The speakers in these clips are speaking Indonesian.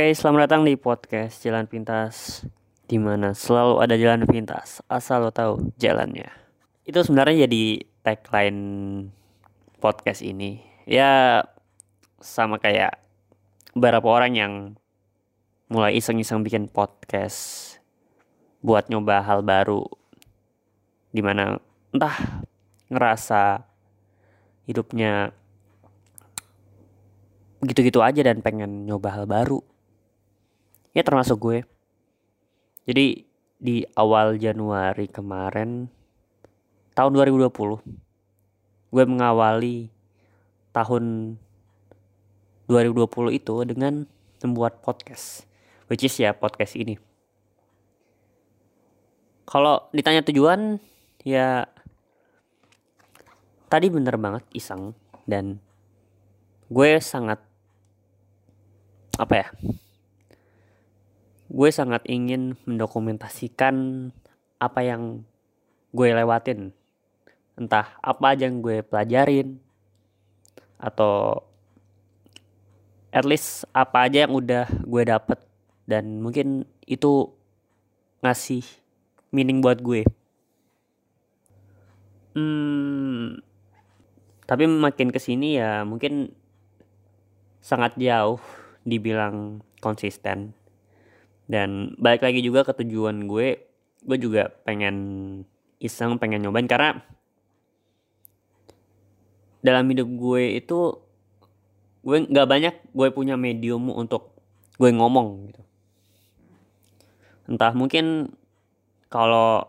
Oke, selamat datang di podcast Jalan Pintas di mana selalu ada jalan pintas asal lo tahu jalannya. Itu sebenarnya jadi tagline podcast ini. Ya sama kayak beberapa orang yang mulai iseng-iseng bikin podcast buat nyoba hal baru di mana entah ngerasa hidupnya gitu-gitu aja dan pengen nyoba hal baru ya termasuk gue. Jadi di awal Januari kemarin tahun 2020 gue mengawali tahun 2020 itu dengan membuat podcast which is ya podcast ini. Kalau ditanya tujuan ya tadi bener banget iseng dan gue sangat apa ya gue sangat ingin mendokumentasikan apa yang gue lewatin. Entah apa aja yang gue pelajarin atau at least apa aja yang udah gue dapet. Dan mungkin itu ngasih meaning buat gue. Hmm, tapi makin ke sini ya mungkin sangat jauh dibilang konsisten dan balik lagi juga ke tujuan gue gue juga pengen iseng pengen nyobain. Karena dalam hidup gue itu gue nggak banyak gue punya medium untuk gue ngomong gitu. Entah mungkin kalau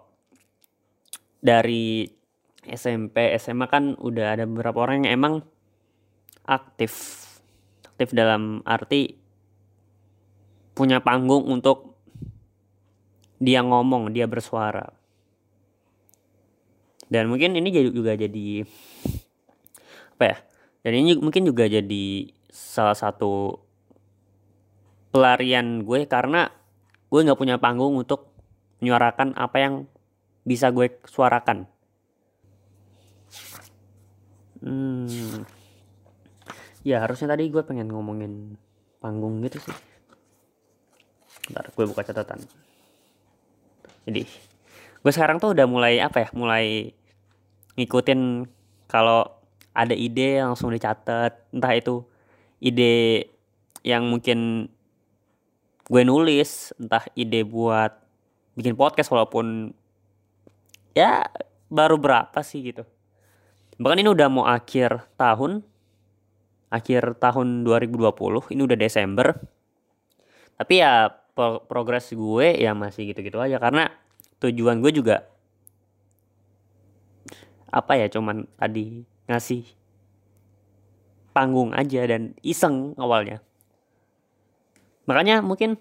dari SMP SMA kan udah ada beberapa orang yang emang aktif aktif dalam arti punya panggung untuk dia ngomong, dia bersuara. Dan mungkin ini juga jadi apa ya? Dan ini mungkin juga jadi salah satu pelarian gue karena gue nggak punya panggung untuk menyuarakan apa yang bisa gue suarakan. Hmm, ya harusnya tadi gue pengen ngomongin panggung gitu sih ntar gue buka catatan. Jadi gue sekarang tuh udah mulai apa ya mulai ngikutin kalau ada ide langsung dicatat entah itu ide yang mungkin gue nulis entah ide buat bikin podcast walaupun ya baru berapa sih gitu. Bahkan ini udah mau akhir tahun akhir tahun 2020 ini udah Desember. Tapi ya pro progres gue ya masih gitu-gitu aja. Karena tujuan gue juga apa ya cuman tadi ngasih panggung aja dan iseng awalnya. Makanya mungkin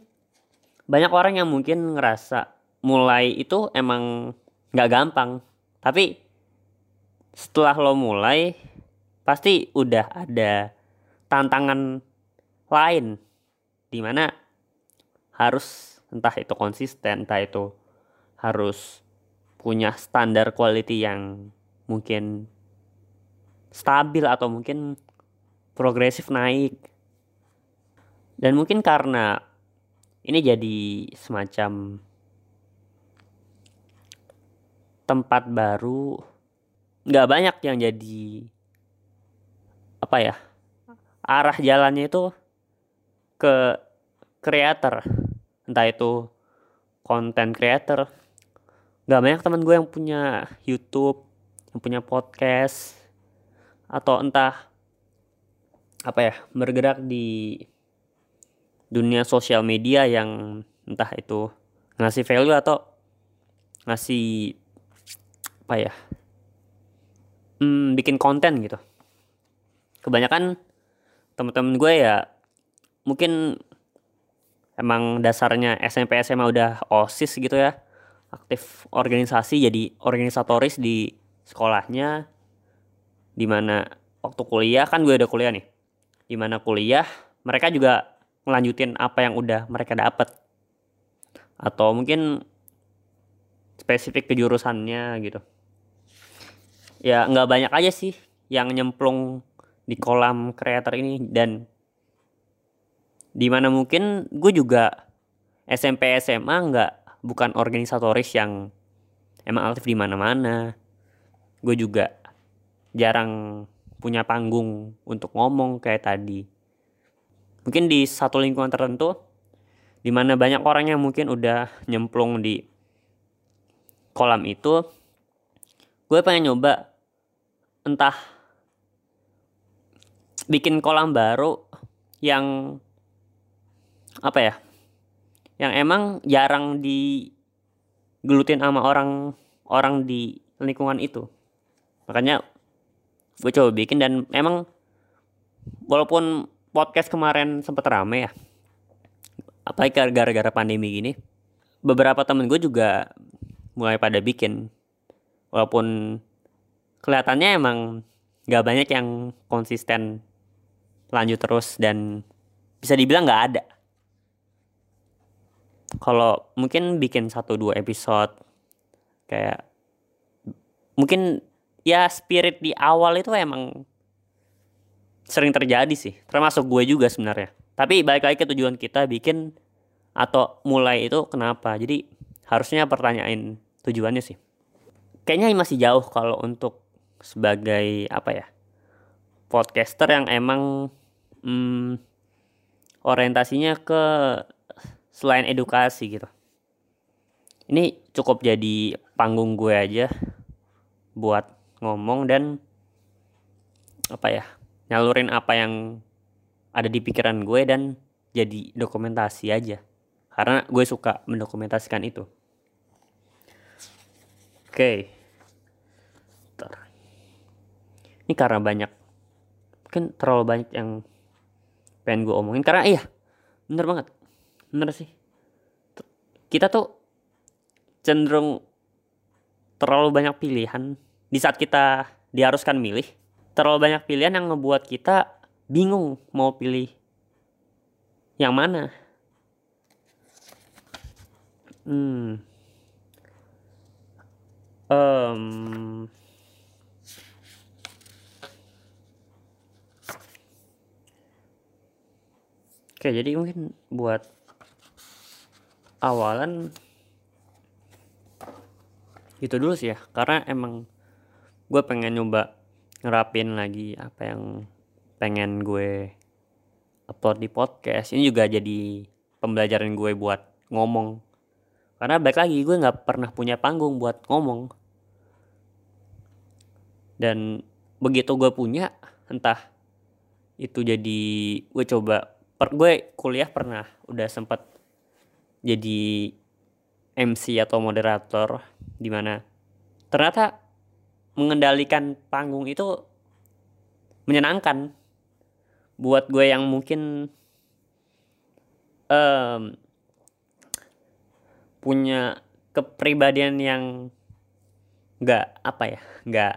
banyak orang yang mungkin ngerasa mulai itu emang nggak gampang. Tapi setelah lo mulai pasti udah ada tantangan lain. Di mana harus entah itu konsisten entah itu harus punya standar quality yang mungkin stabil atau mungkin progresif naik. Dan mungkin karena ini jadi semacam tempat baru nggak banyak yang jadi apa ya arah jalannya itu ke creator entah itu konten creator. Nggak banyak teman gue yang punya YouTube yang punya podcast atau entah apa ya bergerak di dunia sosial media yang entah itu ngasih value atau ngasih apa ya hmm, bikin konten gitu. Kebanyakan teman-teman gue ya mungkin emang dasarnya SMP SMA udah OSIS gitu ya. Aktif organisasi jadi organisatoris di sekolahnya. Di mana waktu kuliah kan gue udah kuliah nih. Di mana kuliah mereka juga ngelanjutin apa yang udah mereka dapat atau mungkin spesifik kejurusannya gitu. Ya nggak banyak aja sih yang nyemplung di kolam kreator ini dan di mana mungkin gue juga SMP SMA nggak bukan organisatoris yang emang aktif di mana-mana. Gue juga jarang punya panggung untuk ngomong kayak tadi. Mungkin di satu lingkungan tertentu di mana banyak orang yang mungkin udah nyemplung di kolam itu gue pengen nyoba entah bikin kolam baru yang apa ya yang emang jarang digelutin sama orang orang di lingkungan itu. Makanya gue coba bikin dan emang walaupun podcast kemarin sempet rame ya apalagi gara-gara pandemi gini beberapa temen gue juga mulai pada bikin. Walaupun kelihatannya emang gak banyak yang konsisten lanjut terus dan bisa dibilang gak ada kalau mungkin bikin satu dua episode kayak mungkin ya spirit di awal itu emang sering terjadi sih. Termasuk gue juga sebenarnya. Tapi balik lagi ke tujuan kita bikin atau mulai itu kenapa? Jadi harusnya pertanyain tujuannya sih. Kayaknya masih jauh kalau untuk sebagai apa ya podcaster yang emang hmm, orientasinya ke selain edukasi gitu. Ini cukup jadi panggung gue aja buat ngomong dan apa ya nyalurin apa yang ada di pikiran gue dan jadi dokumentasi aja. Karena gue suka mendokumentasikan itu. Oke. Ini karena banyak mungkin terlalu banyak yang pengen gue omongin. Karena iya bener banget bener sih. Kita tuh cenderung terlalu banyak pilihan. Di saat kita diharuskan milih terlalu banyak pilihan yang ngebuat kita bingung mau pilih yang mana. Hmm. Um, Oke, jadi mungkin buat awalan itu dulu sih ya, karena emang gue pengen nyoba ngerapin lagi apa yang pengen gue upload di podcast. Ini juga jadi pembelajaran gue buat ngomong. Karena baik lagi gue nggak pernah punya panggung buat ngomong. Dan begitu gue punya, entah itu jadi gue coba per gue kuliah pernah udah sempet jadi MC atau moderator di mana ternyata mengendalikan panggung itu menyenangkan buat gue yang mungkin um, punya kepribadian yang nggak apa ya nggak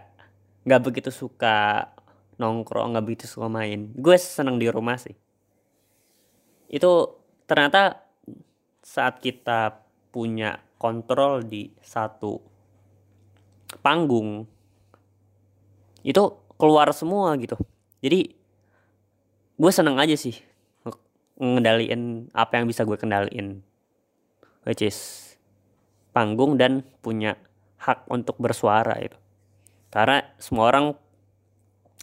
nggak begitu suka nongkrong nggak begitu suka main. Gue seneng di rumah sih. Itu ternyata saat kita punya kontrol di satu panggung itu keluar semua gitu. Jadi gue seneng aja sih ngendaliin apa yang bisa gue kendaliin which is panggung dan punya hak untuk bersuara itu karena semua orang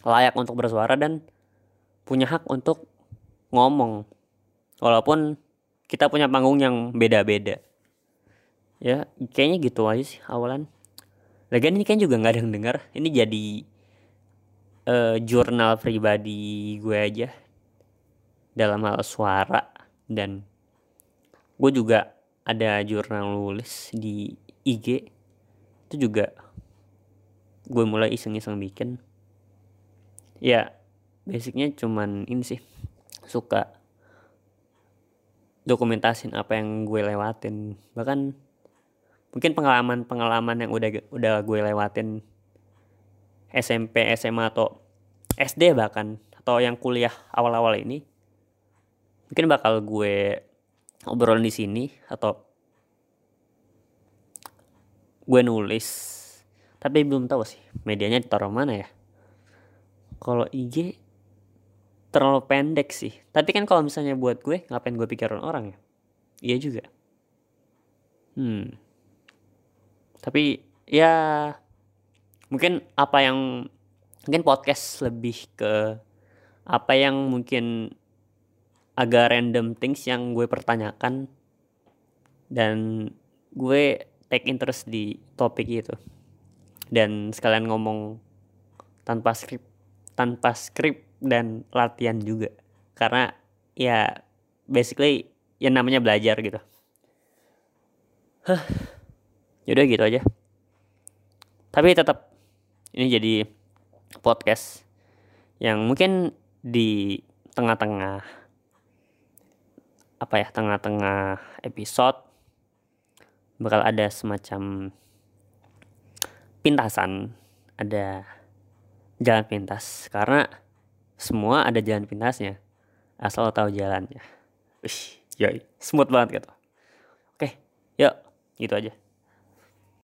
layak untuk bersuara dan punya hak untuk ngomong. Walaupun kita punya panggung yang beda-beda. Ya kayaknya gitu aja sih awalan. Lagian ini kan juga nggak ada yang dengar ini jadi uh, jurnal pribadi gue aja. Dalam hal suara dan gue juga ada jurnal nulis di IG itu juga gue mulai iseng-iseng bikin. Ya basicnya cuman ini sih. Suka dokumentasin apa yang gue lewatin. Bahkan mungkin pengalaman-pengalaman yang udah udah gue lewatin SMP SMA atau SD bahkan atau yang kuliah awal-awal ini mungkin bakal gue obrolin di sini atau gue nulis tapi belum tahu sih medianya ditaruh mana ya. Kalau IG terlalu pendek sih. Tapi kan kalau misalnya buat gue ngapain gue pikirin orang ya? Iya juga. Hmm. Tapi ya mungkin apa yang mungkin podcast lebih ke apa yang mungkin agak random things yang gue pertanyakan dan gue take interest di topik itu. Dan sekalian ngomong tanpa skrip tanpa skrip dan latihan juga karena ya basically ya namanya belajar gitu Huh. Yaudah gitu aja. Tapi tetap ini jadi podcast yang mungkin di tengah-tengah apa ya tengah-tengah episode bakal ada semacam pintasan ada jalan pintas karena semua ada jalan pintasnya asal lo tahu jalannya. Wih, yoi, smooth banget gitu. Oke yuk gitu aja